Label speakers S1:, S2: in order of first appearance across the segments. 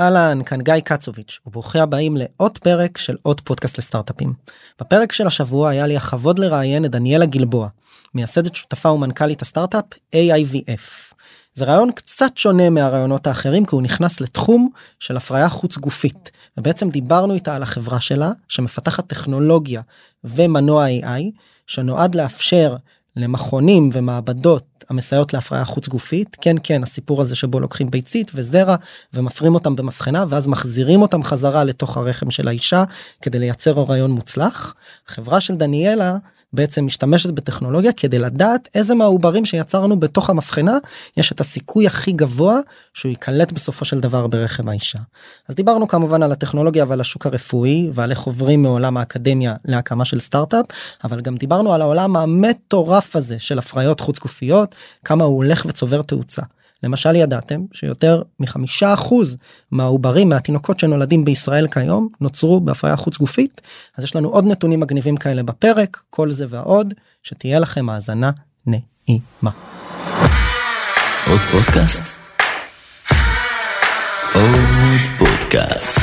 S1: אהלן, כאן גיא קצוביץ', וברוכים הבאים לעוד פרק של עוד פודקאסט לסטארט-אפים. בפרק של השבוע היה לי הכבוד לראיין את דניאלה גלבוע, מייסדת שותפה ומנכ"לית הסטארט-אפ AIVF. זה רעיון קצת שונה מהרעיונות האחרים כי הוא נכנס לתחום של הפריה חוץ גופית ובעצם דיברנו איתה על החברה שלה שמפתחת טכנולוגיה ומנוע AI שנועד לאפשר למכונים ומעבדות המסייעות להפריה חוץ גופית כן כן הסיפור הזה שבו לוקחים ביצית וזרע ומפרים אותם במבחנה ואז מחזירים אותם חזרה לתוך הרחם של האישה כדי לייצר הוריון מוצלח. חברה של דניאלה בעצם משתמשת בטכנולוגיה כדי לדעת איזה מהעוברים שיצרנו בתוך המבחנה יש את הסיכוי הכי גבוה שהוא ייקלט בסופו של דבר ברחם האישה. אז דיברנו כמובן על הטכנולוגיה ועל השוק הרפואי ועל איך עוברים מעולם האקדמיה להקמה של סטארט-אפ אבל גם דיברנו על העולם המטורף הזה של הפריות חוץ גופיות כמה הוא הולך וצובר תאוצה. למשל ידעתם שיותר מחמישה אחוז מהעוברים מהתינוקות שנולדים בישראל כיום נוצרו בהפריה חוץ גופית אז יש לנו עוד נתונים מגניבים כאלה בפרק כל זה ועוד שתהיה לכם האזנה נעימה.
S2: עוד פודקאסט? עוד פודקאסט.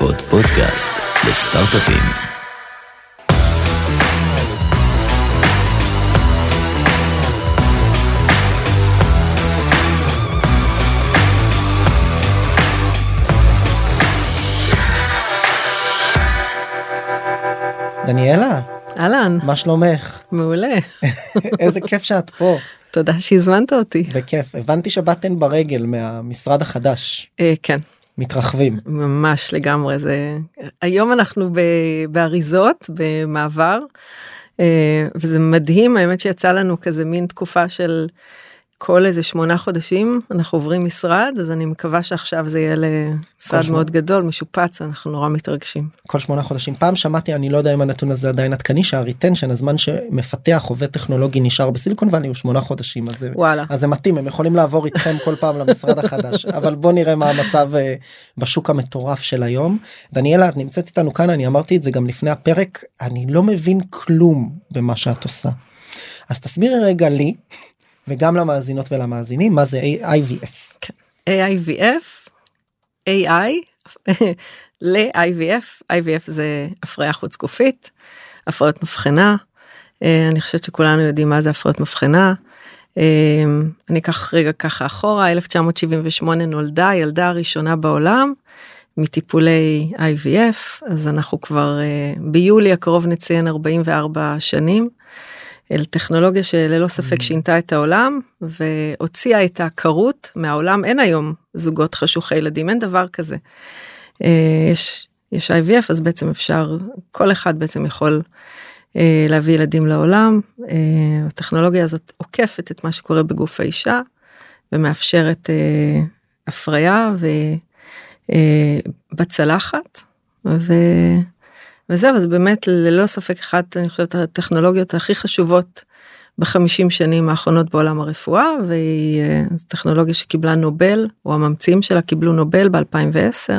S2: עוד פודקאסט לסטארט-אפים.
S1: דניאלה.
S3: אהלן.
S1: מה שלומך?
S3: מעולה.
S1: איזה כיף שאת פה.
S3: תודה שהזמנת אותי.
S1: בכיף. הבנתי שבאתן ברגל מהמשרד החדש.
S3: אה, כן.
S1: מתרחבים.
S3: ממש לגמרי זה היום אנחנו ב... באריזות במעבר אה, וזה מדהים האמת שיצא לנו כזה מין תקופה של כל איזה שמונה חודשים אנחנו עוברים משרד אז אני מקווה שעכשיו זה יהיה למשרד מאוד גדול משופץ אנחנו נורא מתרגשים.
S1: כל שמונה חודשים פעם שמעתי אני לא יודע אם הנתון הזה עדיין עדכני שהריטנשן הזמן שמפתח עובד טכנולוגי נשאר בסיליקון ואני הוא שמונה חודשים אז
S3: וואלה
S1: אז זה מתאים הם יכולים לעבור איתכם כל פעם למשרד החדש אבל בוא נראה מה המצב אה, בשוק המטורף של היום. דניאלה את נמצאת איתנו כאן אני אמרתי את זה גם לפני הפרק אני לא מבין כלום במה שאת עושה. אז תסבירי רגע לי וגם למאזינות ולמאזינים מה זה IVF.
S3: כן. AIVF, AI ל-IVF, IVF זה הפריה חוץ גופית, הפריות מבחנה, אה, אני חושבת שכולנו יודעים מה זה הפריות מבחנה. אה, אני אקח רגע ככה אחורה 1978 נולדה הילדה הראשונה בעולם מטיפולי IVF אז אנחנו כבר אה, ביולי הקרוב נציין 44 שנים. אל טכנולוגיה שללא ספק mm. שינתה את העולם והוציאה את העקרות מהעולם אין היום זוגות חשוכי ילדים אין דבר כזה. אה, יש יש IVF אז בעצם אפשר כל אחד בעצם יכול אה, להביא ילדים לעולם אה, הטכנולוגיה הזאת עוקפת את מה שקורה בגוף האישה ומאפשרת הפריה ובצלחת. ו... וזהו אז באמת ללא ספק אחת אני חושבת הטכנולוגיות הכי חשובות בחמישים שנים האחרונות בעולם הרפואה והיא אה, טכנולוגיה שקיבלה נובל או הממציאים שלה קיבלו נובל ב2010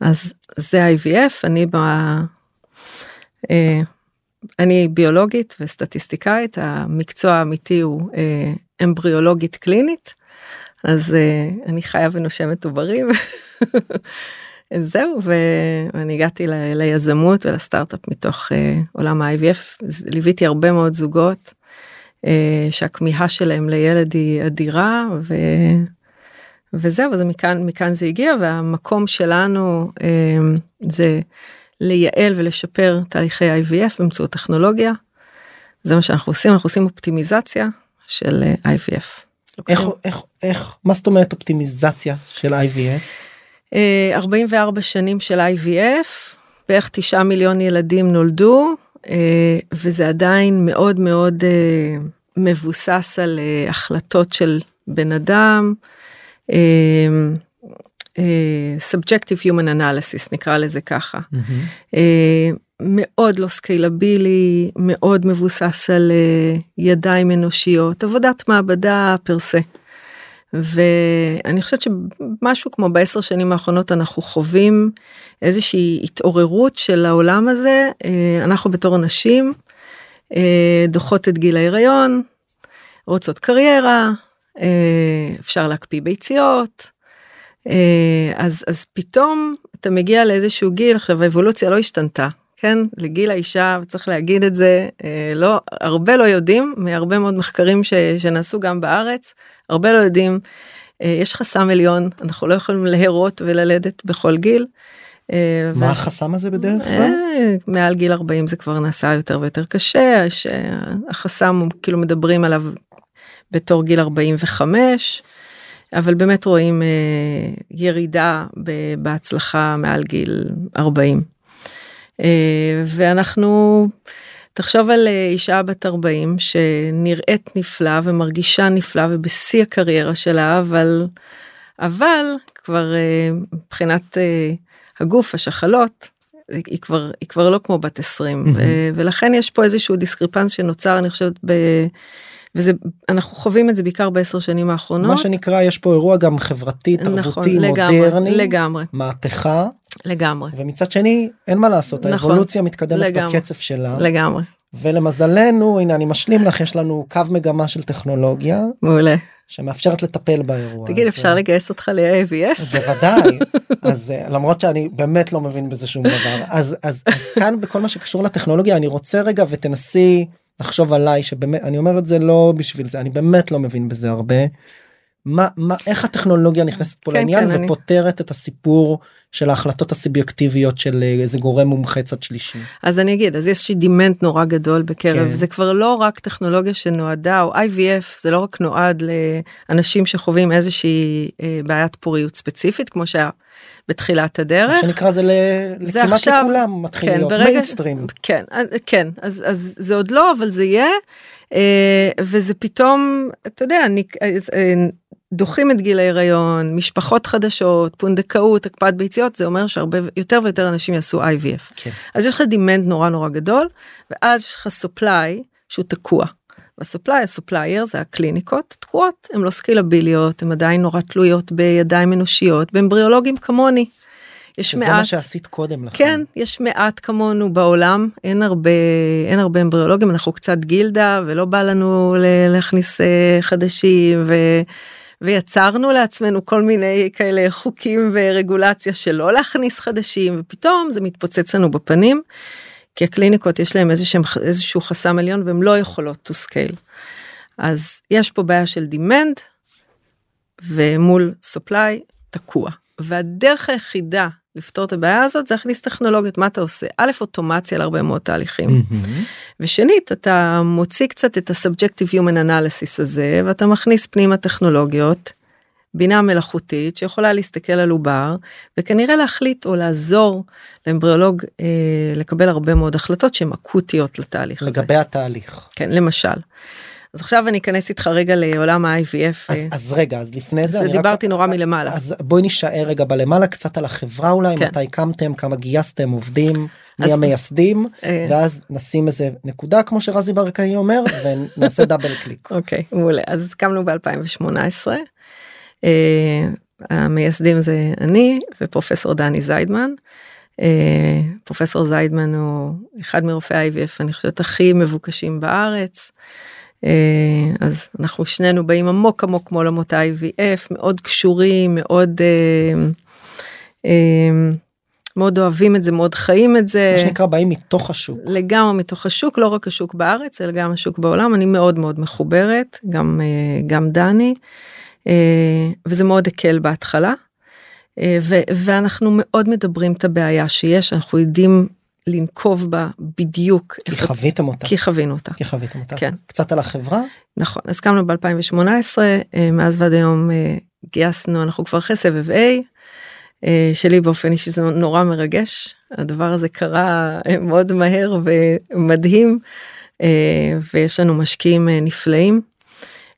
S3: אז זה IVF אני ב... אה, אני ביולוגית וסטטיסטיקאית המקצוע האמיתי הוא אה, אמבריאולוגית קלינית אז אני חיה ונושמת עוברים. זהו ואני הגעתי ל... ליזמות ולסטארט-אפ מתוך uh, עולם ה-IVF ליוויתי הרבה מאוד זוגות uh, שהכמיהה שלהם לילד היא אדירה ו... וזהו זה מכאן מכאן זה הגיע והמקום שלנו uh, זה לייעל ולשפר תהליכי IVF באמצעות טכנולוגיה. זה מה שאנחנו עושים אנחנו עושים אופטימיזציה של IVF.
S1: איך, איך, איך, מה זאת אומרת אופטימיזציה של IVF?
S3: 44 שנים של IVF, בערך 9 מיליון ילדים נולדו, אה, וזה עדיין מאוד מאוד אה, מבוסס על אה, החלטות של בן אדם. subjective human analysis נקרא לזה ככה. Mm-hmm. מאוד לא סקיילבילי, מאוד מבוסס על ידיים אנושיות, עבודת מעבדה פר סה. ואני חושבת שמשהו כמו בעשר שנים האחרונות אנחנו חווים איזושהי התעוררות של העולם הזה אה, אנחנו בתור נשים אה, דוחות את גיל ההיריון רוצות קריירה אה, אפשר להקפיא ביציות. אז אז פתאום אתה מגיע לאיזשהו גיל עכשיו האבולוציה לא השתנתה כן לגיל האישה וצריך להגיד את זה אה, לא הרבה לא יודעים מהרבה מאוד מחקרים ש, שנעשו גם בארץ הרבה לא יודעים אה, יש חסם עליון אנחנו לא יכולים להרות וללדת בכל גיל. אה,
S1: מה
S3: ו-
S1: החסם הזה בדרך כלל?
S3: מעל גיל 40 זה כבר נעשה יותר ויותר קשה שהחסם כאילו מדברים עליו בתור גיל 45 אבל באמת רואים אה, ירידה בהצלחה מעל גיל 40. אה, ואנחנו תחשוב על אה, אישה בת 40 שנראית נפלא ומרגישה נפלא ובשיא הקריירה שלה אבל אבל כבר אה, מבחינת הגוף השחלות היא כבר היא כבר לא כמו בת 20
S1: מהמם.
S3: ו- ולכן יש פה איזשהו דיסקריפנס שנוצר אני חושבת ב... וזה אנחנו חווים את זה בעיקר בעשר שנים האחרונות.
S1: מה שנקרא יש פה אירוע גם חברתי
S3: נכון,
S1: תרבותי
S3: לגמרי,
S1: מודרני
S3: לגמרי,
S1: מהפכה
S3: לגמרי,
S1: ומצד שני אין מה לעשות
S3: נכון,
S1: האבולוציה מתקדמת
S3: לגמרי.
S1: בקצב שלה
S3: לגמרי,
S1: ולמזלנו הנה אני משלים לך יש לנו קו מגמה של טכנולוגיה
S3: מעולה.
S1: שמאפשרת לטפל באירוע.
S3: תגיד,
S1: אז,
S3: אפשר לגייס אותך ל-AVF?
S1: בוודאי אז אה, למרות שאני באמת לא מבין בזה שום דבר אז אז אז כאן בכל מה שקשור לטכנולוגיה אני רוצה רגע ותנסי לחשוב עליי שבאמת אני אומר את זה לא בשביל זה אני באמת לא מבין בזה הרבה. מה מה איך הטכנולוגיה נכנסת פה
S3: כן,
S1: לעניין
S3: כן, אני-
S1: ופותרת את הסיפור של ההחלטות הסובייקטיביות של אה, איזה גורם מומחה צד שלישי.
S3: אז אני אגיד, אז יש דימנט נורא גדול בקרב,
S1: כן.
S3: זה כבר לא רק טכנולוגיה שנועדה, או IVF, זה לא רק נועד לאנשים שחווים איזושהי אה, בעיית פוריות ספציפית, כמו שהיה בתחילת
S1: מה
S3: הדרך.
S1: שנקרא זה ל-
S3: זה
S1: לכמעט
S3: עכשיו-
S1: לכולם מתחיל
S3: כן,
S1: להיות
S3: ברגע-
S1: מיינסטרים.
S3: כן, אה, כן, אז, אז זה עוד לא, אבל זה יהיה, וזה פתאום, אתה יודע, אני, דוחים את גיל ההיריון, משפחות חדשות, פונדקאות, הקפאת ביציות, זה אומר שהרבה יותר ויותר אנשים יעשו IVF.
S1: כן.
S3: אז יש לך demand נורא נורא גדול, ואז יש לך supply שהוא תקוע. והסופליי, הסופלייר זה הקליניקות תקועות, הן לא סקילביליות, הן עדיין נורא תלויות בידיים אנושיות, באמבריאולוגים כמוני. יש
S1: שזה
S3: מעט,
S1: מה שעשית קודם לכן.
S3: כן, יש מעט כמונו בעולם, אין הרבה, אין הרבה אמבריאולוגים, אנחנו קצת גילדה ולא בא לנו להכניס אה, חדשים ו... ויצרנו לעצמנו כל מיני כאלה חוקים ורגולציה שלא להכניס חדשים ופתאום זה מתפוצץ לנו בפנים. כי הקליניקות יש להם איזשהם, איזשהו חסם עליון והם לא יכולות to scale. אז יש פה בעיה של demand ומול supply תקוע. והדרך היחידה לפתור את הבעיה הזאת זה להכניס טכנולוגיות מה אתה עושה א' אוטומציה להרבה מאוד תהליכים. ושנית אתה מוציא קצת את ה-subjective human analysis הזה ואתה מכניס פנימה טכנולוגיות. בינה מלאכותית שיכולה להסתכל על עובר וכנראה להחליט או לעזור לאמבריאולוג אה, לקבל הרבה מאוד החלטות שהן אקוטיות לתהליך הזה.
S1: לגבי התהליך.
S3: כן למשל. אז עכשיו אני אכנס איתך רגע לעולם ה-IVF.
S1: אז,
S3: אה,
S1: אז רגע אז לפני זה
S3: אז
S1: אני רק-
S3: דיברתי נורא מלמעלה.
S1: אז בואי נשאר רגע בלמעלה קצת על החברה אולי
S3: כן.
S1: מתי הקמתם כמה גייסתם עובדים מי המייסדים
S3: אה,
S1: ואז נשים איזה נקודה כמו שרזי ברקאי אומר ונעשה דאבל קליק.
S3: אוקיי, מעולה. אז קמנו ב-2018. המייסדים זה אני ופרופסור דני זיידמן. אה, פרופסור זיידמן הוא אחד מרופאי ה-IVF אני חושבת הכי מבוקשים בארץ. אה, אז אנחנו שנינו באים עמוק עמוק מעולמות ה-IVF מאוד קשורים מאוד אה, אה, מאוד אוהבים את זה מאוד חיים את זה.
S1: מה שנקרא באים מתוך השוק.
S3: לגמרי מתוך השוק לא רק השוק בארץ אלא גם השוק בעולם אני מאוד מאוד מחוברת גם גם דני וזה מאוד הקל בהתחלה ו- ואנחנו מאוד מדברים את הבעיה שיש אנחנו יודעים לנקוב בה בדיוק
S1: כי
S3: איפה-
S1: חוויתם אותה.
S3: כי חווינו אותה
S1: כי חוויתם אותה.
S3: כן.
S1: קצת על החברה.
S3: נכון אז קמנו ב2018 מאז ועד היום אה, גייסנו אנחנו כבר אחרי סבב A. אה, שלי באופן אישי זה נורא מרגש הדבר הזה קרה אה, מאוד מהר ומדהים אה, ויש לנו משקיעים אה, נפלאים.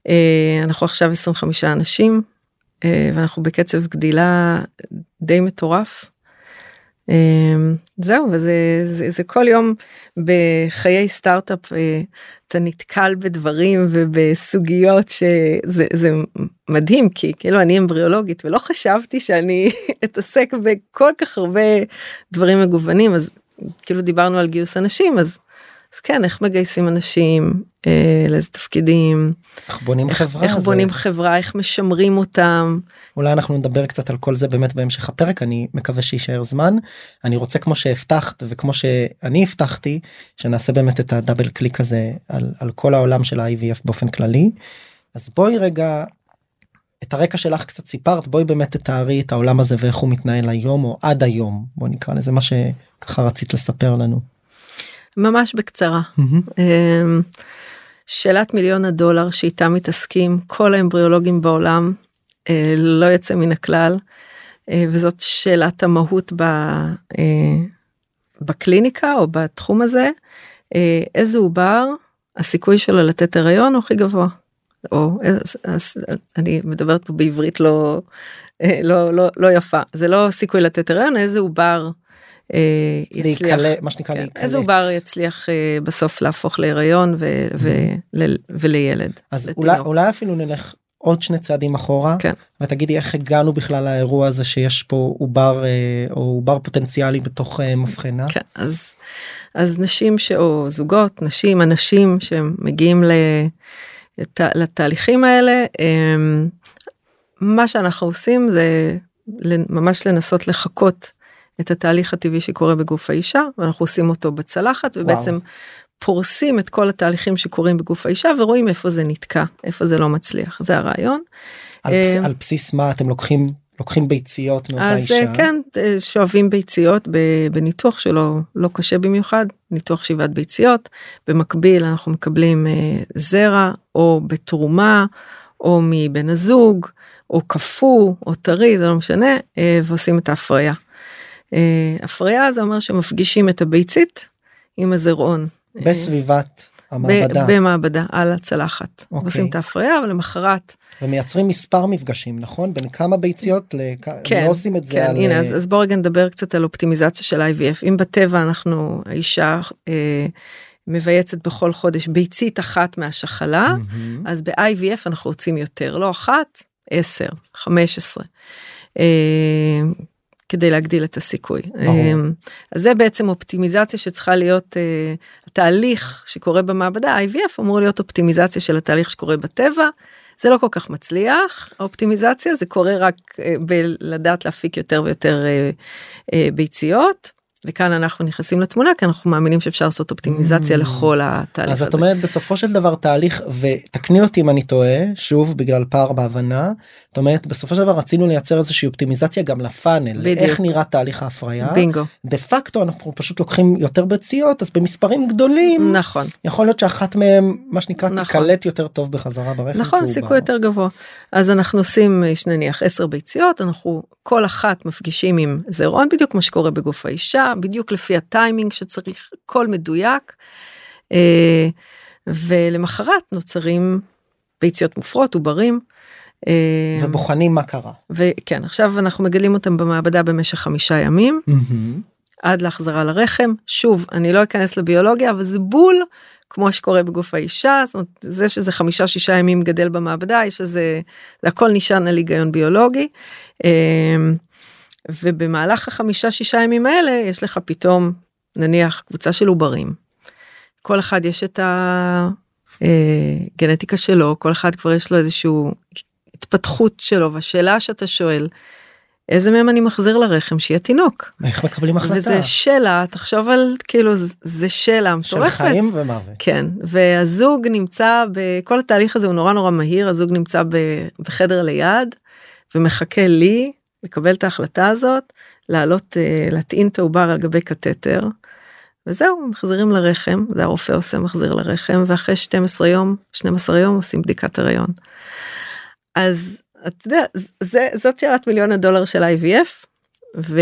S3: אה, אנחנו עכשיו 25 אנשים אה, ואנחנו בקצב גדילה די מטורף. אה, זהו וזה זה, זה כל יום בחיי סטארט-אפ אה, אתה נתקל בדברים ובסוגיות שזה זה מדהים כי כאילו אני אמבריאולוגית ולא חשבתי שאני אתעסק בכל כך הרבה דברים מגוונים אז כאילו דיברנו על גיוס אנשים אז אז כן איך מגייסים אנשים אה, לאיזה תפקידים?
S1: איך בונים
S3: איך,
S1: חברה
S3: איך
S1: זה-
S3: בונים חברה איך משמרים אותם?
S1: אולי אנחנו נדבר קצת על כל זה באמת בהמשך הפרק אני מקווה שיישאר זמן. אני רוצה כמו שהבטחת וכמו שאני הבטחתי שנעשה באמת את הדאבל קליק הזה על, על כל העולם של ה-IVF באופן כללי. אז בואי רגע את הרקע שלך קצת סיפרת בואי באמת תתארי את העולם הזה ואיך הוא מתנהל היום או עד היום בוא נקרא לזה מה שככה רצית לספר לנו.
S3: ממש בקצרה. אמ, שאלת מיליון הדולר שאיתה מתעסקים כל האמבריאולוגים בעולם אה, לא יוצא מן הכלל אה, וזאת שאלת המהות ב, אה, בקליניקה או בתחום הזה איזה עובר הסיכוי שלו לתת הריון הוא הכי גבוה. או אז, אז, אני מדברת פה בעברית לא לא לא לא יפה. זה לא סיכוי לתת הריון איזה עובר יצליח.
S1: להיקלט מה שנקרא
S3: כן,
S1: להיקלט.
S3: איזה עובר יצליח אה, בסוף להפוך להיריון ו- ול- ולילד.
S1: אז
S3: לתינוק.
S1: אולי אולי אפילו נלך עוד שני צעדים אחורה
S3: כן.
S1: ותגידי איך הגענו בכלל לאירוע הזה שיש פה עובר אה, או עובר פוטנציאלי בתוך אה, מבחנה.
S3: כן, אז, אז נשים ש... או זוגות, נשים, אנשים שמגיעים. לת... לתהליכים האלה, הם... מה שאנחנו עושים זה ממש לנסות לחקות את התהליך הטבעי שקורה בגוף האישה, ואנחנו עושים אותו בצלחת, ובעצם
S1: וואו.
S3: פורסים את כל התהליכים שקורים בגוף האישה ורואים איפה זה נתקע, איפה זה לא מצליח, זה הרעיון.
S1: על, בס,
S3: אה,
S1: על בסיס מה אתם לוקחים לוקחים ביציות מאותה
S3: אז
S1: אישה.
S3: אה, כן, אה, שואבים ביציות בניתוח שלו לא קשה במיוחד, ניתוח שאיבת ביציות. במקביל אנחנו מקבלים אה, זרע או בתרומה או מבן הזוג או קפוא או טרי זה לא משנה אה, ועושים את ההפריה. אה, הפריה זה אומר שמפגישים את הביצית עם הזרעון. אה,
S1: בסביבת המעבדה
S3: במעבדה על הצלחת.
S1: אוקיי.
S3: עושים את ההפריה ולמחרת
S1: ומייצרים מספר מפגשים נכון בין כמה ביציות לכ...
S3: כן,
S1: לא עושים את זה
S3: כן,
S1: על
S3: הנה,
S1: אה,
S3: אז, אז בוא רגע נדבר קצת על אופטימיזציה של IVF. אם בטבע אנחנו, האישה אה, מבייצת בכל חודש ביצית אחת מהשחלה,
S1: מהמם.
S3: אז ב-IVF אנחנו רוצים יותר, לא אחת, 10, 15. אה, כדי להגדיל את הסיכוי.
S1: ברור.
S3: אה, אז זה בעצם אופטימיזציה שצריכה להיות אה, התהליך שקורה במעבדה, IVF אמור להיות אופטימיזציה של התהליך שקורה בטבע. זה לא כל כך מצליח האופטימיזציה זה קורה רק אה, בלדעת להפיק יותר ויותר אה, ביציות וכאן אנחנו נכנסים לתמונה כי אנחנו מאמינים שאפשר לעשות אופטימיזציה
S1: Mm.
S3: לכל התהליך
S1: אז
S3: הזה.
S1: את אומרת בסופו של דבר תהליך ותקני אותי אם אני טועה שוב בגלל פער בהבנה את אומרת בסופו של דבר רצינו לייצר איזושהי אופטימיזציה גם לפאנל
S3: בדיוק.
S1: איך נראה תהליך ההפריה
S3: בינגו
S1: דה פקטו אנחנו פשוט לוקחים יותר ביציות אז במספרים גדולים
S3: נכון
S1: יכול להיות שאחת מהם מה שנקרא
S3: נכון.
S1: תיקלט יותר טוב בחזרה ברחם.
S3: נכון. סיכוי יותר גבוה אז אנחנו עושים אה, נניח 10 ביציות אנחנו כל אחת מפגישים עם זרעון בדיוק כמו שקורה בגוף האישה בדיוק לפי הטיימינג שצריך הכל מדויק. אה, ולמחרת נוצרים ביציות מופרות עוברים. אה,
S1: ובוחנים מה קרה.
S3: וכן עכשיו אנחנו מגלים אותם במעבדה במשך חמישה ימים
S1: מהמם.
S3: עד להחזרה לרחם שוב אני לא אכנס לביולוגיה אבל זה בול כמו שקורה בגוף האישה זאת אומרת זה שזה חמישה שישה ימים גדל במעבדה יש איזה זה הכל נשען על היגיון ביולוגי. ובמהלך החמישה שישה ימים האלה יש לך פתאום נניח קבוצה של עוברים. כל אחד יש את הגנטיקה שלו כל אחד כבר יש לו איזשהו התפתחות שלו והשאלה שאתה שואל איזה מהם אני מחזיר לרחם שיהיה תינוק.
S1: איך מקבלים החלטה?
S3: וזה שאלה תחשוב על כאילו זה- שאלה
S1: של
S3: מטורפת.
S1: חיים ומוות.
S3: כן והזוג נמצא בכל התהליך הזה הוא נורא נורא מהיר הזוג נמצא בחדר ליד ומחכה לי לקבל את ההחלטה הזאת לעלות אה, להטעין את העובר על גבי קתטר. וזהו מחזירים לרחם זה הרופא עושה מחזיר לרחם ואחרי 12 יום 12 יום עושים בדיקת הריון. אז אתה יודע זה זאת שאלת מיליון הדולר של IVF ו,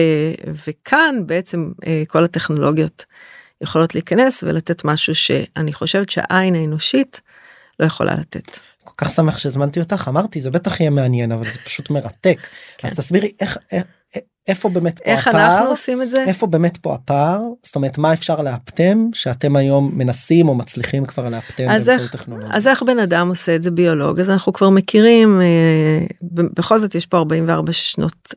S3: וכאן בעצם אה, כל הטכנולוגיות יכולות להיכנס ולתת משהו שאני חושבת שהעין האנושית לא יכולה לתת.
S1: כך שמח שהזמנתי אותך אמרתי זה בטח יהיה מעניין אבל זה פשוט מרתק.
S3: כן.
S1: אז תסבירי איך איך- איפה באמת פה
S3: איך
S1: הפער
S3: אנחנו עושים את זה?
S1: איפה באמת פה הפער זאת אומרת מה אפשר לאפטם שאתם היום מנסים או מצליחים כבר לאפטם
S3: אז
S1: באמצעות
S3: איך-
S1: טכנולוגיה.
S3: אז איך בן אדם עושה את זה ביולוג אז אנחנו כבר מכירים אה, בכל זאת יש פה 44 שנות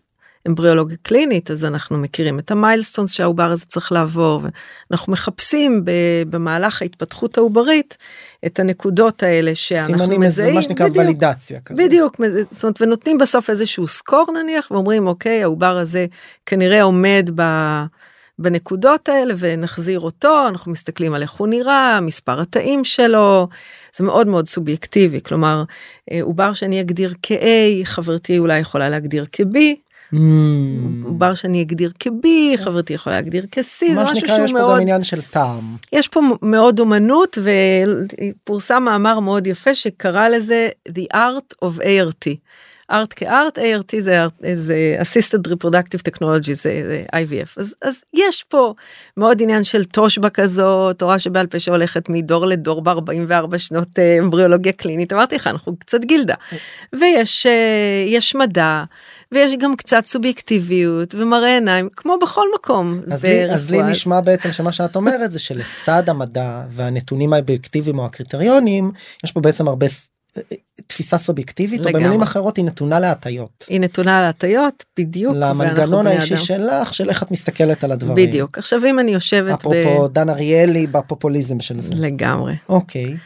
S3: אמבריאולוגיה קלינית אז אנחנו מכירים את המיילסטונס שהעובר הזה צריך לעבור ואנחנו מחפשים במהלך ההתפתחות העוברית את הנקודות האלה שאנחנו
S1: סימנים
S3: מזהים.
S1: זה מה שנקרא
S3: בדיוק,
S1: ולידציה כזה.
S3: בדיוק, זאת אומרת, ונותנים בסוף איזשהו סקור נניח ואומרים אוקיי העובר הזה כנראה עומד ב... בנקודות האלה ונחזיר אותו אנחנו מסתכלים על איך הוא נראה מספר התאים שלו זה מאוד מאוד סובייקטיבי כלומר אה, עובר שאני אגדיר כ-A חברתי אולי יכולה להגדיר כ-B.
S1: Mm.
S3: עובר שאני אגדיר כ-B חברתי יכולה להגדיר כ-C זה
S1: מה
S3: משהו
S1: שנקרא
S3: שהוא
S1: יש פה
S3: מאוד
S1: גם עניין של טעם.
S3: יש פה מאוד אומנות ופורסם מאמר מאוד יפה שקרא לזה the art of ART. ארט כארט ART זה, זה assisted reproductive technology זה, זה IVF אז, אז יש פה מאוד עניין של תושבע כזאת תורה שבעל פה שהולכת מדור לדור ב-44 שנות אה, אמבריאולוגיה קלינית. אמרתי לך אנחנו קצת גילדה. ויש אה, יש מדע ויש גם קצת סובייקטיביות ומראה עיניים כמו בכל מקום.
S1: אז לי, אז לי נשמע בעצם שמה שאת אומרת זה שלצד המדע והנתונים האובייקטיביים או הקריטריונים יש פה בעצם הרבה תפיסה סובייקטיבית או במילים אחרות היא נתונה להטיות.
S3: היא נתונה להטיות בדיוק.
S1: למנגנון האישי שלך של איך את מסתכלת על הדברים.
S3: בדיוק עכשיו אם אני יושבת.
S1: אפרופו ב... דן אריאלי בפופוליזם של זה.
S3: לגמרי.
S1: אוקיי.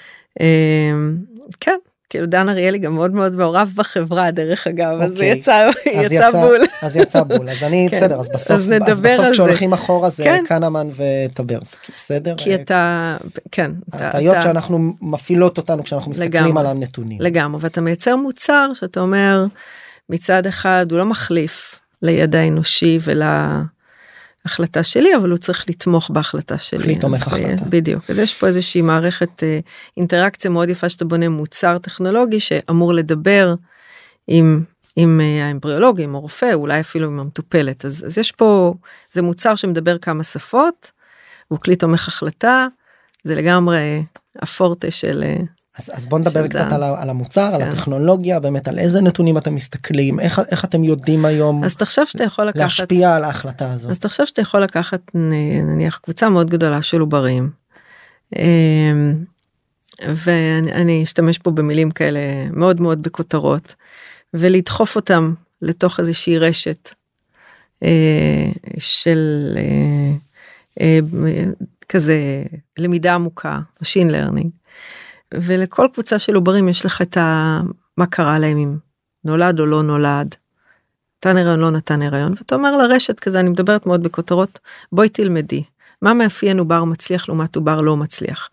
S3: כן כאילו דן אריאלי גם מאוד מאוד מעורב בחברה דרך אגב אז
S1: אוקיי.
S3: יצא
S1: אז
S3: יצא בול
S1: אז יצא בול אז אני
S3: כן.
S1: בסדר אז בסוף
S3: אז נדבר
S1: אז בסוף כשהולכים אחורה זה
S3: כן.
S1: קנמן וטברסקי בסדר
S3: כי אתה כן
S1: הטעיות
S3: אתה-
S1: שאנחנו מפעילות אותנו כשאנחנו מסתכלים
S3: לגמרי.
S1: על הנתונים.
S3: לגמרי ואתה מייצר מוצר שאתה אומר מצד אחד הוא לא מחליף לידע האנושי ולהחלטה שלי אבל הוא צריך לתמוך בהחלטה שלי.
S1: כלי תומך
S3: אה,
S1: החלטה.
S3: בדיוק אז יש פה איזושהי מערכת אה, אינטראקציה מאוד יפה שאתה בונה מוצר טכנולוגי שאמור לדבר עם. עם אה, האמבריאולוג, עם הרופא, אולי אפילו עם המטופלת. אז, אז יש פה, זה מוצר שמדבר כמה שפות, הוא כלי תומך החלטה, זה לגמרי הפורטה של,
S1: אז, אז בוא נדבר קצת. על, על המוצר, על
S3: כן.
S1: הטכנולוגיה, באמת על איזה נתונים אתם מסתכלים, איך, איך אתם יודעים היום
S3: אז תחשוב שאתה יכול לקחת,
S1: להשפיע על ההחלטה הזאת.
S3: אז תחשוב שאתה יכול לקחת נניח קבוצה מאוד גדולה של עוברים. אמ, ואני אני אשתמש פה במילים כאלה מאוד מאוד בכותרות ולדחוף אותם לתוך איזושהי רשת אה, של אה, אה, כזה למידה עמוקה, Machine Learning. ולכל קבוצה של עוברים יש לך את ה... מה קרה להם אם נולד או לא נולד. נתן הריון לא נתן הריון ואתה אומר לרשת כזה אני מדברת מאוד בכותרות בואי תלמדי מה מאפיין עובר מצליח לעומת עובר לא מצליח.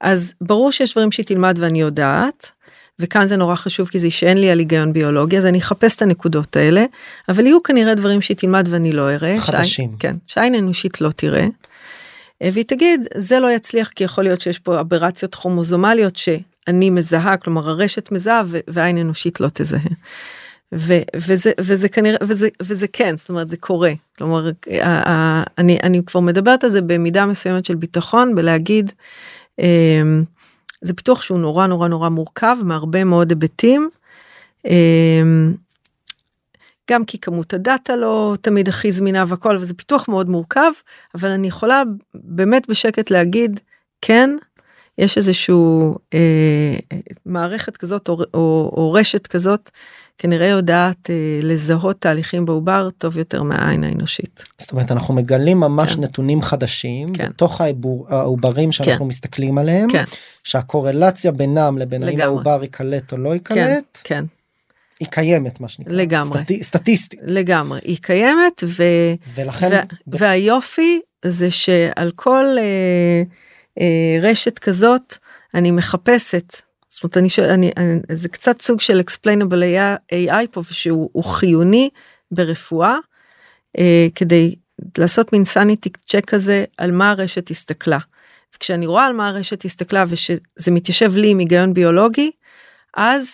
S3: אז ברור שיש דברים שהיא תלמד ואני יודעת וכאן זה נורא חשוב כי זה שאין לי על היגיון ביולוגי אז אני אחפש את הנקודות האלה אבל יהיו כנראה דברים שהיא תלמד ואני לא אראה.
S1: חדשים.
S3: שעין, כן, שעין אנושית לא תראה. והיא תגיד זה לא יצליח כי יכול להיות שיש פה אברציות כרומוזומליות שאני מזהה כלומר הרשת מזהה ועין אנושית לא תזהה. ו- וזה וזה כנראה וזה וזה כן זאת אומרת זה קורה כלומר אני אני כבר מדברת על זה במידה מסוימת של ביטחון בלהגיד אמ, זה פיתוח שהוא נורא נורא נורא מורכב מהרבה מאוד היבטים. אמ, גם כי כמות הדאטה לא תמיד הכי זמינה והכל וזה פיתוח מאוד מורכב אבל אני יכולה באמת בשקט להגיד כן יש איזשהו אה, מערכת כזאת או, או, או רשת כזאת כנראה יודעת אה, לזהות תהליכים בעובר טוב יותר מהעין האנושית.
S1: זאת אומרת אנחנו מגלים ממש
S3: כן.
S1: נתונים חדשים
S3: כן.
S1: בתוך העיבור- העוברים שאנחנו
S3: כן.
S1: מסתכלים עליהם,
S3: כן.
S1: שהקורלציה בינם לבין האם. העובר ייקלט או לא
S3: כן,
S1: ייקלט,
S3: כן,
S1: היא קיימת מה שנקרא,
S3: לגמרי.
S1: סטטי- סטטיסטית,
S3: לגמרי. היא קיימת ו...
S1: ולכן
S3: ו- והיופי זה שעל כל אה, אה, רשת כזאת אני מחפשת. זאת אומרת אני, אני, אני זה קצת סוג של explainable AI פה שהוא הוא חיוני ברפואה אה, כדי לעשות מין סניטי צ'ק כזה על מה הרשת הסתכלה. וכשאני רואה על מה הרשת הסתכלה ושזה מתיישב לי עם היגיון ביולוגי אז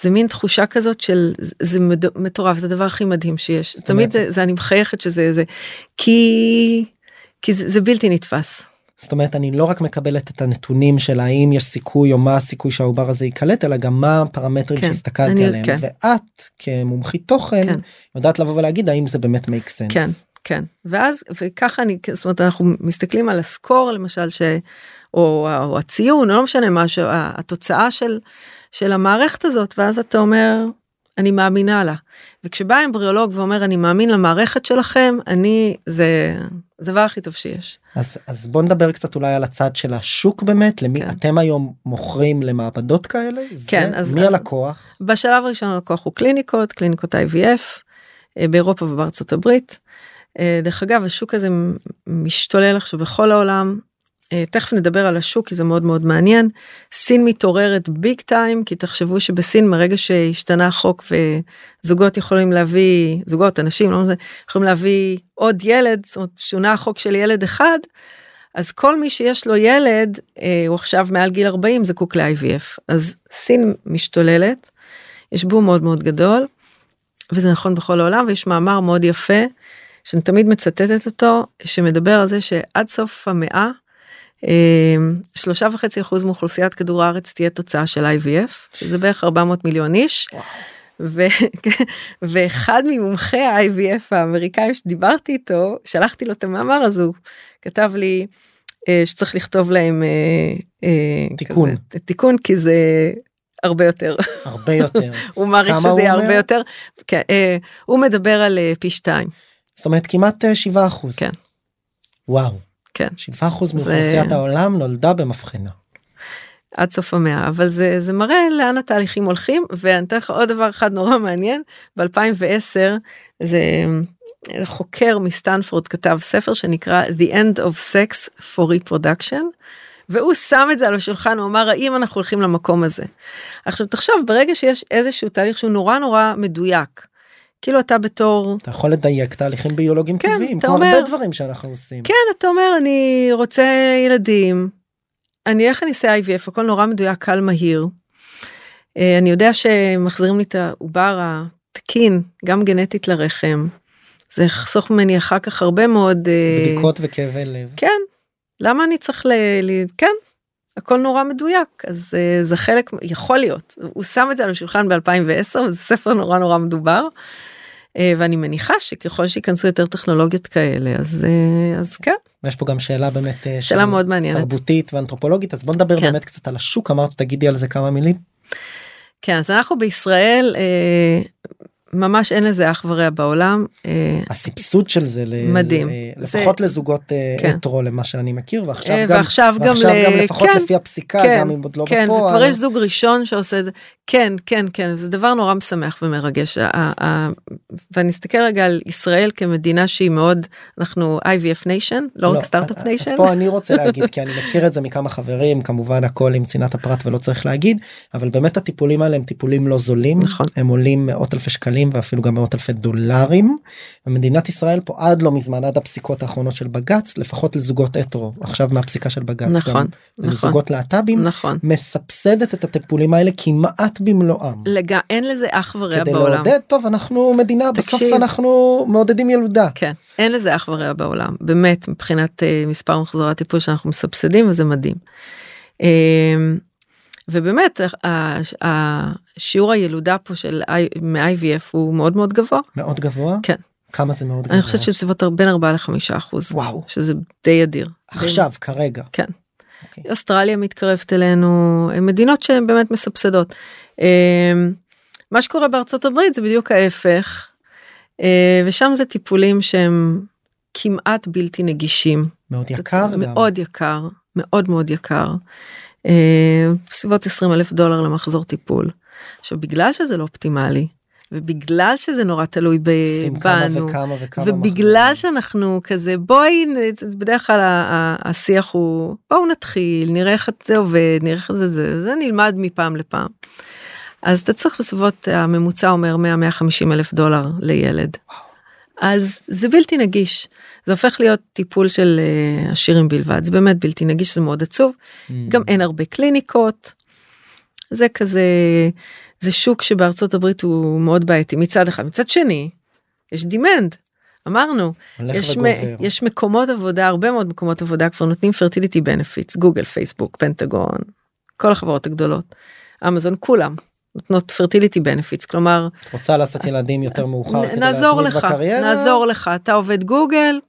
S3: זה מין תחושה כזאת של זה- מטורף זה הדבר הכי מדהים שיש תמיד זה, זה אני מחייכת שזה זה כי כי זה, זה בלתי נתפס
S1: זאת אומרת אני לא רק מקבלת את הנתונים של האם יש סיכוי או מה הסיכוי שהעובר הזה ייקלט אלא גם מה הפרמטרים
S3: כן,
S1: שהסתכלתי
S3: אני-
S1: עליהם
S3: כן.
S1: ואת כמומחית תוכן
S3: כן.
S1: יודעת לבוא ולהגיד האם זה באמת make sense.
S3: כן כן ואז וככה אני זאת אומרת אנחנו מסתכלים על הסקור למשל ש... או, או הציון או לא משנה מה שהתוצאה של של המערכת הזאת ואז אתה אומר אני מאמינה לה. וכשבא אמבריולוג ואומר אני מאמין למערכת שלכם, אני, זה הדבר הכי טוב שיש.
S1: אז אז בוא נדבר קצת אולי על הצד של השוק באמת למי
S3: כן.
S1: אתם היום מוכרים למעבדות כאלה
S3: כן,
S1: זה,
S3: אז-
S1: מי
S3: אז-
S1: הלקוח
S3: בשלב הראשון הלקוח הוא קליניקות, קליניקות IVF, אה, באירופה ובארצות הברית. אה, דרך אגב, השוק הזה משתולל עכשיו בכל העולם. אה, תכף נדבר על השוק כי זה מאוד מאוד מעניין. סין מתעוררת ביג טיים כי תחשבו שבסין מרגע שהשתנה החוק וזוגות יכולים להביא זוגות אנשים לא זה יכולים להביא עוד ילד זאת אומרת שונה החוק של ילד אחד. אז כל מי שיש לו ילד אה, הוא עכשיו מעל גיל 40 זקוק ל-IVF אז סין משתוללת יש בום מאוד מאוד גדול וזה נכון בכל העולם ויש מאמר מאוד יפה שאני תמיד מצטטת אותו שמדבר על זה שעד סוף המאה אה, שלושה וחצי אחוז מאוכלוסיית כדור הארץ תהיה תוצאה של IVF שזה בערך 400 מיליון איש. ו- ואחד ממומחי ה-IVF האמריקאים שדיברתי איתו שלחתי לו את המאמר הזה הוא כתב לי אה, שצריך לכתוב להם אה, אה,
S1: תיקון.
S3: כזה, תיקון כי זה הרבה יותר
S1: הרבה יותר
S3: הוא מעריך שזה יהיה? הרבה יותר כן, הוא מדבר על פי שתיים
S1: זאת אומרת כמעט אה, 7 אחוז
S3: כן.
S1: וואו
S3: כן
S1: 7 אחוז
S3: זה-
S1: מאוכלוסיית העולם נולדה במבחנה
S3: עד סוף המאה אבל זה זה מראה לאן התהליכים הולכים ואני אתן לך עוד דבר אחד נורא מעניין ב2010 זה אה, חוקר מסטנפורד כתב ספר שנקרא The End of Sex for Reproduction. והוא שם את זה על השולחן הוא אמר האם אנחנו הולכים למקום הזה. עכשיו תחשוב ברגע שיש איזשהו תהליך שהוא נורא נורא מדויק. כאילו אתה בתור
S1: אתה יכול לדייק תהליכים ביולוגיים
S3: כן,
S1: טבעיים כמו
S3: אומר-
S1: הרבה דברים שאנחנו עושים
S3: כן אתה אומר אני רוצה ילדים. אני איך אני אעשה IVF הכל נורא מדויק קל מהיר. אה, אני יודע שמחזירים לי את העובר התקין גם גנטית לרחם. זה יחסוך ממני אחר כך הרבה מאוד אה,
S1: בדיקות וכאבי לב
S3: כן למה אני צריך ל... ל... כן הכל נורא מדויק אז אה, זה חלק יכול להיות הוא שם את זה על השולחן ב2010 וזה ספר נורא נורא מדובר. אה, ואני מניחה שככל שייכנסו יותר טכנולוגיות כאלה אז אה, אז כן
S1: ויש פה גם שאלה באמת אה,
S3: שאלה מאוד מעניינת.
S1: תרבותית ואנתרופולוגית אז בוא נדבר
S3: כן.
S1: באמת קצת על השוק אמרת תגידי על זה כמה מילים
S3: כן אז אנחנו בישראל אה, ממש אין לזה אח ורע בעולם. אה,
S1: הסבסוד של זה
S3: מדהים.
S1: זה,
S3: זה-
S1: לפחות לזוגות אה,
S3: כן.
S1: הטרו למה שאני מכיר ועכשיו
S3: אה,
S1: גם
S3: ועכשיו גם
S1: ועכשיו
S3: ל-
S1: גם לפחות
S3: כן,
S1: לפי הפסיקה
S3: כן,
S1: גם אם עוד לא
S3: כן,
S1: בפועל.
S3: וכבר יש זוג ראשון שעושה את זה. כן, כן, כן, זה דבר נורא משמח ומרגש. ואני אסתכל רגע על ישראל כמדינה שהיא מאוד, אנחנו IVF nation, לא רק סטארט-אפ
S1: אז
S3: nation.
S1: פה אני רוצה להגיד כי אני מכיר את זה מכמה חברים כמובן הכל עם צנעת הפרט ולא צריך להגיד אבל באמת הטיפולים האלה הם טיפולים לא זולים
S3: נכון.
S1: הם עולים מאות אלפי שקלים ואפילו גם מאות אלפי דולרים. ומדינת ישראל פה עד לא מזמן עד הפסיקות האחרונות של בג"ץ לפחות לזוגות הטרו עכשיו מהפסיקה של בג"ץ
S3: נכון,
S1: גם
S3: נכון.
S1: לזוגות להט"בים
S3: נכון.
S1: מסבסדת את הטיפולים האלה כמעט במלואם.
S3: לג... אין לזה אח ורע
S1: כדי
S3: בעולם.
S1: לעודד טוב אנחנו מדינה בסוף
S3: תקשיב.
S1: אנחנו מעודדים ילודה.
S3: כן, אין לזה אח ורע בעולם, באמת, מבחינת uh, מספר מחזורי הטיפול שאנחנו מסבסדים, וזה מדהים. Um, ובאמת, ה- ה- שיעור הילודה פה של מ-IVF הוא מאוד מאוד גבוה.
S1: מאוד גבוה?
S3: כן.
S1: כמה זה מאוד גבוה?
S3: אני חושבת שבסביבות בין 4 ל-5 אחוז.
S1: וואו.
S3: שזה די אדיר.
S1: עכשיו כרגע.
S3: כן.
S1: אוקיי.
S3: אוסטרליה מתקרבת אלינו, מדינות שהן באמת מסבסדות. אמ, מה שקורה בארצות הברית זה בדיוק ההפך, אה, ושם זה טיפולים שהם כמעט בלתי נגישים.
S1: מאוד יקר גם.
S3: מאוד יקר, מאוד מאוד יקר. אה, בסביבות 20 אלף דולר למחזור טיפול. עכשיו בגלל שזה לא אופטימלי, ובגלל שזה נורא תלוי ב-
S1: עושים כמה
S3: בנו,
S1: וכמה וכמה
S3: ובגלל
S1: מחזורים.
S3: שאנחנו כזה בואי בדרך כלל השיח הוא בואו נתחיל נראה איך זה עובד נראה איך זה זה זה נלמד מפעם לפעם. אז אתה צריך בסביבות הממוצע אומר 100 150 אלף דולר לילד. אז זה בלתי נגיש. זה הופך להיות טיפול של אה, עשירים בלבד. זה באמת בלתי נגיש זה מאוד עצוב.
S1: Mm.
S3: גם אין הרבה קליניקות. זה כזה זה שוק שבארצות הברית הוא מאוד בעייתי. מצד אחד. מצד שני יש demand אמרנו יש. מ- יש מקומות עבודה הרבה מאוד מקומות עבודה כבר נותנים fertility benefits גוגל פייסבוק פנטגון כל החברות הגדולות. אמזון כולם נותנות fertility benefits כלומר
S1: את רוצה לעשות ילדים יותר מאוחר
S3: נ-
S1: כדי
S3: נעזור לך
S1: בקריירה?
S3: נעזור לך אתה עובד גוגל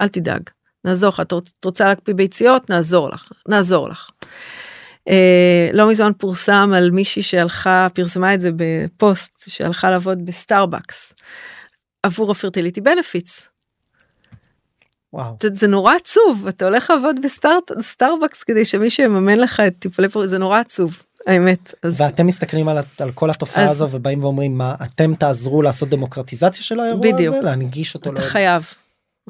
S3: אל תדאג נעזור לך את רוצה להקפיא ביציות נעזור לך נעזור לך. אה, לא מזמן פורסם על מישהי שהלכה פרסמה את זה בפוסט שהלכה לעבוד בסטארבקס עבור ה fertility benefits.
S1: וואו.
S3: זה, זה נורא עצוב אתה הולך לעבוד בסטארבקס כדי שמישהו יממן לך את טיפולי פוריות זה נורא עצוב האמת אז
S1: ואתם מסתכלים על, על כל התופעה
S3: אז-
S1: הזו ובאים ואומרים מה אתם תעזרו לעשות דמוקרטיזציה של האירוע
S3: בדיוק.
S1: הזה להנגיש אותו.
S3: אתה
S1: לעוד-
S3: חייב.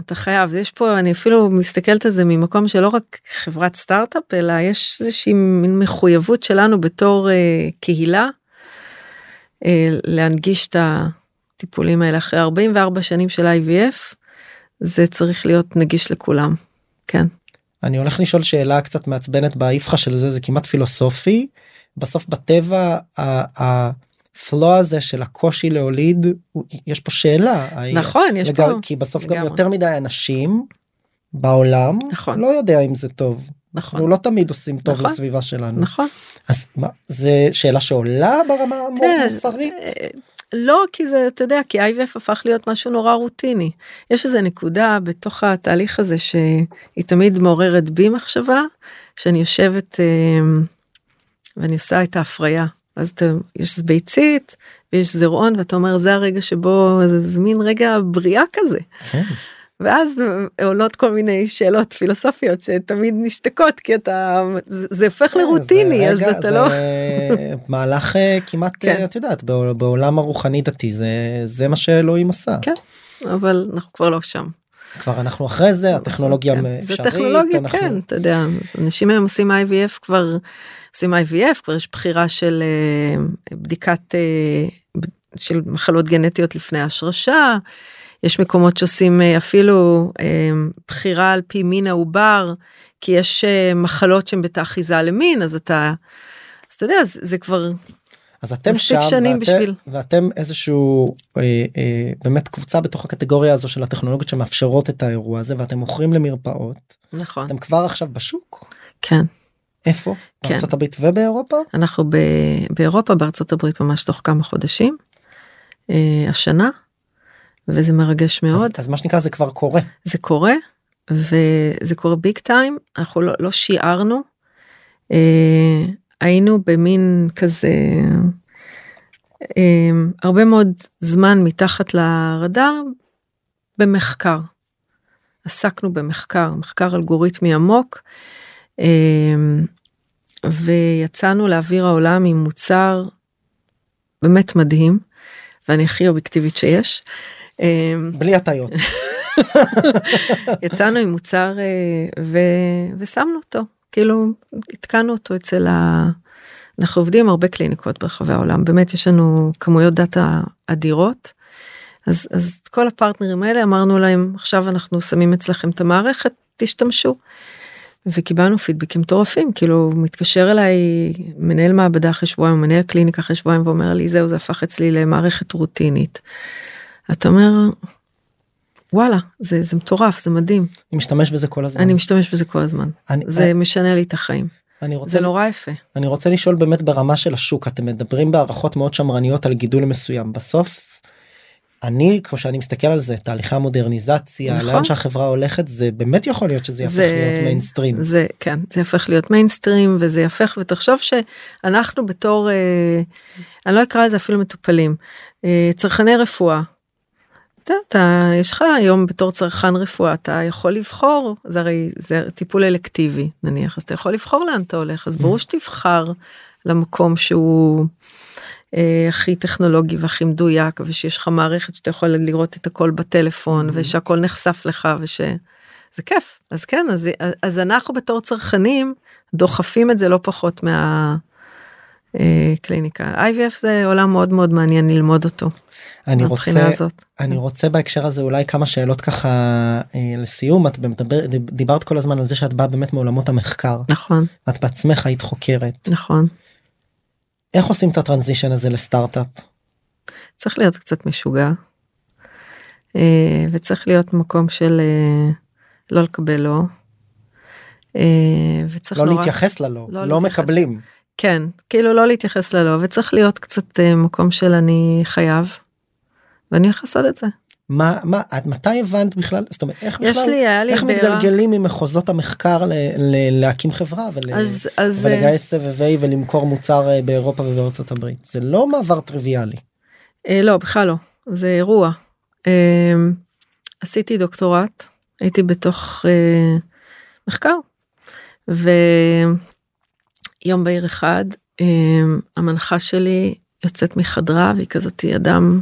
S3: אתה חייב יש פה אני אפילו מסתכלת על זה ממקום שלא רק חברת סטארט-אפ אלא יש איזושהי מין מחויבות שלנו בתור אה, קהילה אה, להנגיש את הטיפולים האלה אחרי 44 שנים של IVF זה צריך להיות נגיש לכולם. כן
S1: אני הולך לשאול שאלה קצת מעצבנת באיפכא של זה זה כמעט פילוסופי בסוף בטבע הפלו הזה של הקושי להוליד יש פה שאלה
S3: נכון יש
S1: לג...
S3: פה
S1: כי בסוף גם
S3: לגמרי.
S1: יותר מדי אנשים בעולם
S3: נכון.
S1: לא יודע אם זה טוב
S3: נכון
S1: אנחנו לא תמיד עושים טוב
S3: נכון.
S1: לסביבה שלנו
S3: נכון
S1: אז מה זה שאלה שעולה ברמה המוסרית
S3: אה, לא כי זה אתה יודע כי IVF הפך להיות משהו נורא רוטיני יש איזה נקודה בתוך התהליך הזה שהיא תמיד מעוררת בי מחשבה שאני יושבת אה, ואני עושה את ההפריה אז אתה, יש ביצית ויש זרעון ואתה אומר זה הרגע שבו זה, זה מין רגע בריאה כזה
S1: כן.
S3: ואז עולות כל מיני שאלות פילוסופיות שתמיד נשתקות כי אתה זה, זה הופך לרוטיני
S1: זה
S3: אז
S1: רגע-
S3: אתה לא
S1: זה מהלך אה, כמעט
S3: כן.
S1: אה, את יודעת בעול- בעולם הרוחני דתי זה זה מה שאלוהים עשה
S3: כן. אבל אנחנו כבר לא שם.
S1: כבר אנחנו אחרי זה הטכנולוגיה
S3: כן,
S1: אפשרית
S3: זה טכנולוגיה
S1: אנחנו-
S3: כן אתה יודע אנשים היום עושים IVF כבר עושים IVF כבר יש בחירה של אה, בדיקת אה, של מחלות גנטיות לפני השרשה. יש מקומות שעושים אה, אפילו בחירה על פי מין העובר כי יש מחלות שהן בתאחיזה למין אז אתה אז אתה יודע זה, זה כבר
S1: אז אתם שם
S3: שנים
S1: ואתם,
S3: בשביל.
S1: ואתם איזשהו אה, אה, באמת קבוצה בתוך הקטגוריה הזו של הטכנולוגיות שמאפשרות את האירוע הזה ואתם מוכרים למרפאות.
S3: נכון.
S1: אתם כבר עכשיו בשוק?
S3: כן.
S1: איפה?
S3: כן.
S1: בארצות הברית ובאירופה?
S3: אנחנו ב, באירופה בארצות הברית ממש תוך כמה חודשים אה, השנה וזה מרגש
S1: אז,
S3: מאוד.
S1: אז מה שנקרא זה כבר קורה.
S3: זה קורה וזה קורה ביג טיים אנחנו לא, לא שיערנו אה, היינו במין כזה אה, הרבה מאוד זמן מתחת לרדאר במחקר. עסקנו במחקר מחקר אלגוריתמי עמוק אה, ויצאנו לאוויר העולם עם מוצר באמת מדהים ואני הכי אובייקטיבית שיש. אה,
S1: בלי הטיות
S3: יצאנו עם מוצר אה, ו... ושמנו אותו כאילו התקנו אותו אצל ה... אנחנו עובדים הרבה קליניקות ברחבי העולם באמת יש לנו כמויות דאטה אדירות. אז אז כל הפרטנרים האלה אמרנו להם עכשיו אנחנו שמים אצלכם את המערכת תשתמשו. וקיבלנו פידבקים מטורפים כאילו מתקשר אליי מנהל מעבדה אחרי שבועיים מנהל קליניקה אחרי שבועיים ואומר לי זהו זה הפך אצלי למערכת רוטינית. אתה אומר וואלה זה זה מטורף זה מדהים
S1: אני משתמש בזה כל הזמן
S3: אני משתמש בזה כל הזמן
S1: אני,
S3: זה משנה לי את החיים
S1: אני רוצה
S3: זה נורא יפה
S1: אני רוצה לשאול באמת ברמה של השוק אתם מדברים בהערכות מאוד שמרניות על גידול מסוים בסוף. אני כמו שאני מסתכל על זה תהליכי המודרניזציה
S3: נכון.
S1: לאן שהחברה הולכת זה באמת יכול להיות שזה יהפוך
S3: זה-
S1: להיות מיינסטרים.
S3: זה כן זה יהפך להיות מיינסטרים וזה יהפך ותחשוב שאנחנו בתור אה, אני לא אקרא לזה אפילו מטופלים אה, צרכני רפואה. אתה, יש לך היום בתור צרכן רפואה אתה יכול לבחור זה הרי זה טיפול אלקטיבי נניח אז אתה יכול לבחור לאן אתה הולך אז ברור שתבחר למקום שהוא אה, הכי טכנולוגי והכי מדויק ושיש לך מערכת שאתה יכול לראות את הכל בטלפון ושהכל נחשף לך וש... זה כיף. אז כן אז, אז אנחנו בתור צרכנים דוחפים את זה לא פחות מה... אה, קליניקה IVF זה עולם מאוד מאוד מעניין ללמוד אותו.
S1: אני רוצה
S3: הזאת.
S1: אני רוצה בהקשר הזה אולי כמה שאלות ככה אה, לסיום את מדבר, דיברת כל הזמן על זה שאת באה באמת מעולמות המחקר
S3: נכון
S1: את בעצמך היית חוקרת
S3: נכון
S1: איך עושים את הטרנזישן הזה לסטארט-אפ
S3: צריך להיות קצת משוגע. אה, וצריך להיות מקום של אה, לא לקבל לא. אה, וצריך
S1: לא
S3: נורא...
S1: להתייחס ללא
S3: לא
S1: לא,
S3: להתייחס.
S1: מקבלים
S3: כן כאילו לא להתייחס ללא וצריך להיות קצת אה, מקום של אני חייב. ואני הולך לעשות את זה.
S1: מה מה עד מתי הבנת בכלל זאת אומרת איך
S3: יש
S1: בכלל
S3: לי, היה לי
S1: איך
S3: בעירה-
S1: מתגלגלים ממחוזות המחקר ל, ל, להקים חברה ול,
S3: אז, אז, אה,
S1: ולגייס סבבי ולמכור מוצר אה, באירופה ובארצות הברית זה לא מעבר טריוויאלי.
S3: אה, לא, בכלל לא, זה אירוע. אה, עשיתי דוקטורט, הייתי בתוך אה, מחקר, ויום בהיר אחד, אה, המנחה שלי יוצאת מחדרה והיא כזאת אדם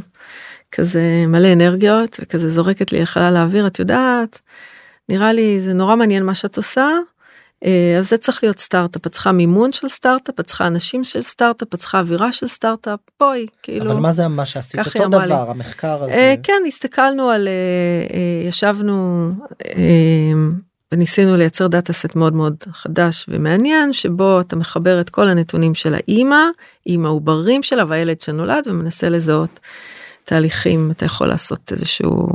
S3: כזה מלא אנרגיות וכזה זורקת לי לחלל האוויר, את יודעת, נראה לי זה נורא מעניין מה שאת עושה. אה, אז זה צריך להיות סטארט-אפ, את צריכה מימון של סטארט-אפ, את צריכה אנשים של סטארט-אפ, את צריכה אווירה של סטארט-אפ, בואי, כאילו.
S1: אבל מה זה מה שעשית אותו
S3: אמרה לי.
S1: דבר המחקר הזה.
S3: אה, כן, הסתכלנו על, אה, ישבנו וניסינו לייצר data set מאוד מאוד חדש ומעניין, שבו אתה מחבר את כל הנתונים של האימא עם העוברים שלה והילד שנולד ומנסה לזהות תהליכים, אתה יכול לעשות איזשהו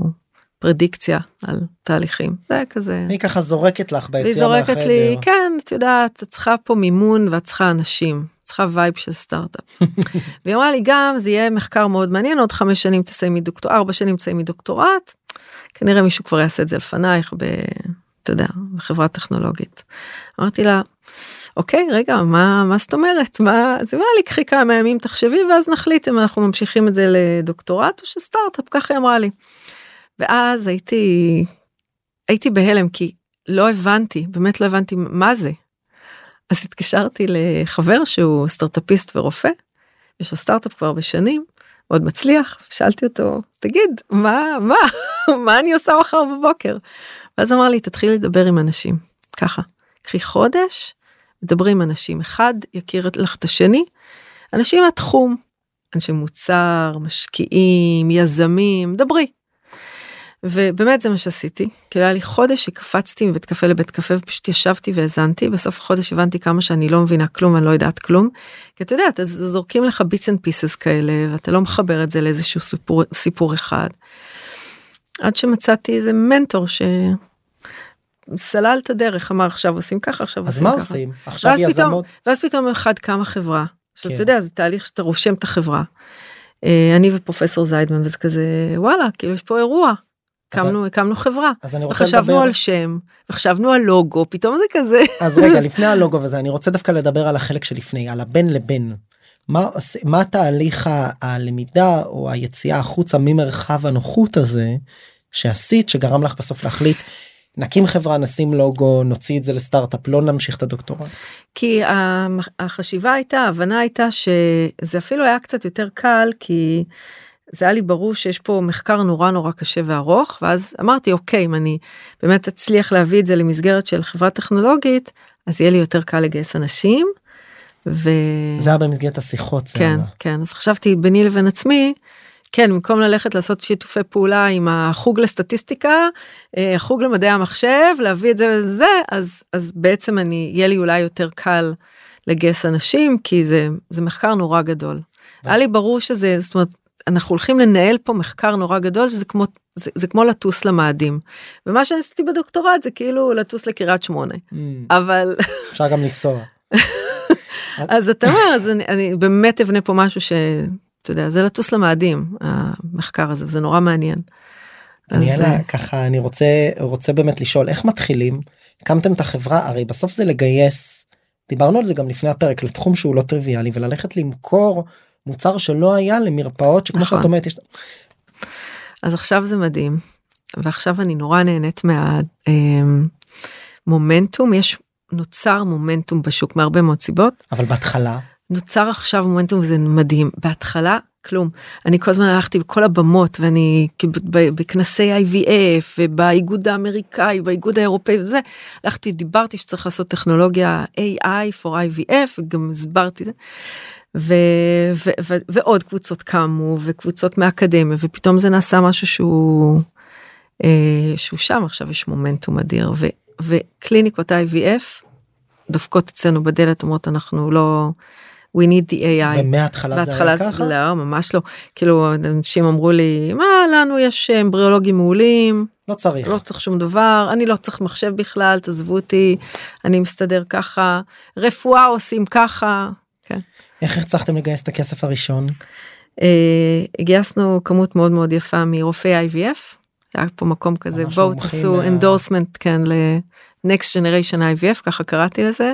S3: פרדיקציה על תהליכים, זה כזה.
S1: היא ככה זורקת לך ביציאה
S3: זורקת
S1: מהחדר.
S3: לי, כן, את יודעת, את צריכה פה מימון ואת צריכה אנשים, צריכה vibe של סטארט-אפ. והיא אמרה לי גם, זה יהיה מחקר מאוד מעניין, עוד חמש שנים תסיימי דוקטורט, ארבע שנים תסיימי דוקטורט, כנראה מישהו כבר יעשה את זה לפנייך, אתה יודע, בחברה טכנולוגית. אמרתי לה, אוקיי, רגע, מה, מה זאת אומרת? מה, היא אמרה לי, קחי כמה ימים, תחשבי, ואז נחליט אם אנחנו ממשיכים את זה לדוקטורט או שסטארט-אפ, ככה היא אמרה לי. ואז הייתי, הייתי בהלם, כי לא הבנתי, באמת לא הבנתי מה זה. אז התקשרתי לחבר שהוא סטארטאפיסט ורופא, יש לו סטארט-אפ כבר בשנים, מאוד מצליח, שאלתי אותו, תגיד, מה, מה, מה אני עושה מחר בבוקר? ואז אמר לי, תתחילי לדבר עם אנשים, ככה, קחי חודש, דברי עם אנשים, אחד יכיר לך את השני, אנשים מהתחום, אנשי מוצר, משקיעים, יזמים, דברי. ובאמת זה מה שעשיתי, כאילו היה לי חודש שקפצתי מבית קפה לבית קפה ופשוט ישבתי והאזנתי, בסוף החודש הבנתי כמה שאני לא מבינה כלום, אני לא יודעת כלום. כי אתה יודע, אז זורקים לך bits and pieces כאלה, ואתה לא מחבר את זה לאיזשהו סיפור, סיפור אחד. עד שמצאתי איזה מנטור שסלל את הדרך, אמר עכשיו עושים ככה, עכשיו
S1: אז
S3: עושים
S1: מה
S3: ככה.
S1: עושים עכשיו
S3: ואז פתאום,
S1: יזמות
S3: ואז פתאום אחד קמה חברה. עכשיו
S1: כן.
S3: אתה יודע זה תהליך שאתה רושם את החברה. אה, אני ופרופסור זיידמן וזה כזה וואלה כאילו יש פה אירוע.
S1: אז
S3: הקמנו הקמנו חברה
S1: אז אני רוצה
S3: וחשבנו
S1: לדבר
S3: על שם וחשבנו על לוגו פתאום זה כזה
S1: אז רגע לפני הלוגו וזה אני רוצה דווקא לדבר על החלק שלפני על הבין לבין. מה מה תהליך הלמידה או היציאה החוצה ממרחב הנוחות הזה שעשית שגרם לך בסוף להחליט נקים חברה נשים לוגו נוציא את זה לסטארט-אפ לא נמשיך את הדוקטורט.
S3: כי החשיבה הייתה ההבנה הייתה שזה אפילו היה קצת יותר קל כי זה היה לי ברור שיש פה מחקר נורא נורא קשה וארוך ואז אמרתי אוקיי אם אני באמת אצליח להביא את זה למסגרת של חברה טכנולוגית אז יהיה לי יותר קל לגייס אנשים. ו...
S1: זה היה במסגרת השיחות. זה
S3: כן
S1: עלה.
S3: כן אז חשבתי ביני לבין עצמי כן במקום ללכת לעשות שיתופי פעולה עם החוג לסטטיסטיקה אה, החוג למדעי המחשב להביא את זה וזה אז אז בעצם אני יהיה לי אולי יותר קל לגייס אנשים כי זה זה מחקר נורא גדול. היה לי ברור שזה זאת אומרת אנחנו הולכים לנהל פה מחקר נורא גדול שזה כמו זה, זה כמו לטוס למאדים ומה שעשיתי בדוקטורט זה כאילו לטוס לקריית שמונה
S1: Mm,
S3: אבל
S1: אפשר גם לנסוע.
S3: אז אתה אומר אז אני, אני באמת אבנה פה משהו שאתה יודע זה לטוס למאדים המחקר הזה וזה נורא מעניין.
S1: אני
S3: אז,
S1: אלה,
S3: אה,
S1: ככה אני רוצה רוצה באמת לשאול איך מתחילים הקמתם את החברה הרי בסוף זה לגייס דיברנו על זה גם לפני הפרק לתחום שהוא לא טריוויאלי וללכת למכור מוצר שלא היה למרפאות שכמו
S3: נכון.
S1: שאת אומרת יש
S3: אז עכשיו זה מדהים ועכשיו אני נורא נהנית מהמומנטום יש נוצר מומנטום בשוק מהרבה מאוד סיבות.
S1: אבל בהתחלה?
S3: נוצר עכשיו מומנטום וזה מדהים. בהתחלה כלום. אני כל הזמן הלכתי בכל הבמות ואני בכנסי IVF ובאיגוד האמריקאי באיגוד האירופאי וזה. הלכתי דיברתי שצריך לעשות טכנולוגיה AI for IVF וגם הסברתי זה. ו- ו- ו- ועוד קבוצות קמו וקבוצות מהאקדמיה ופתאום זה נעשה משהו שהוא אה, שהוא שם. עכשיו יש מומנטום אדיר ו- וקליניקות IVF דופקות אצלנו בדלת אומרות אנחנו לא we need the AI.
S1: ומההתחלה זה היה
S3: בהתחלה
S1: ככה
S3: לא ממש לא כאילו אנשים אמרו לי מה לנו יש אמבריאולוגים מעולים
S1: לא צריך
S3: לא צריך שום דבר אני לא צריך מחשב בכלל תעזבו אותי אני מסתדר ככה רפואה עושים ככה. כן.
S1: איך הצלחתם לגייס את הכסף הראשון
S3: אה, גייסנו כמות מאוד מאוד יפה מרופאי IVF. היה פה מקום כזה בואו תעשו
S1: מה-
S3: endorsement כן ל-next generation IVF ככה קראתי לזה.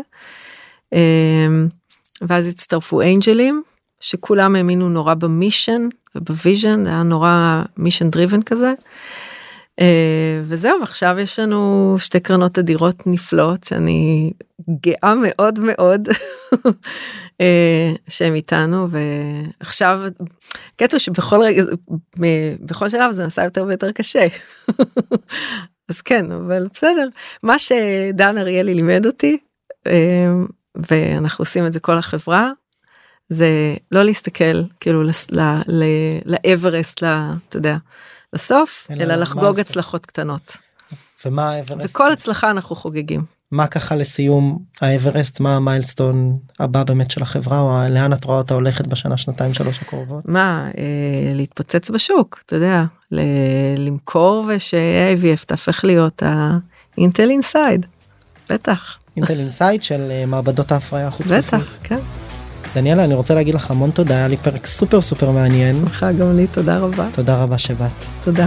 S3: אה, ואז הצטרפו אנג'לים שכולם האמינו נורא ב mission וב vision זה היה נורא mission driven כזה. אה, וזהו עכשיו יש לנו שתי קרנות אדירות נפלאות שאני גאה מאוד מאוד אה, שהם איתנו ועכשיו קטע שבכל רגע בכל שלב זה נעשה יותר ויותר קשה. אז כן אבל בסדר מה שדן אריאלי לימד אותי אה, ואנחנו עושים את זה כל החברה זה לא להסתכל כאילו לאברסט אתה יודע לסוף
S1: אלא
S3: לחגוג? הצלחות קטנות
S1: ומה האברסט?
S3: וכל הצלחה אנחנו חוגגים.
S1: מה ככה לסיום האברסט מה המיילסטון הבא באמת של החברה או לאן את רואה אותה הולכת בשנה שנתיים שלוש הקרובות?
S3: מה אה, להתפוצץ בשוק אתה יודע ל- למכור וש-IVF תהפך להיות ה Intel inside. בטח
S1: Intel inside של אה, מעבדות ההפריה החוץ
S3: בטח כן
S1: דניאלה אני רוצה להגיד לך המון תודה היה לי פרק סופר סופר מעניין
S3: שמחה גם לי תודה רבה
S1: תודה רבה שבאת.
S3: תודה.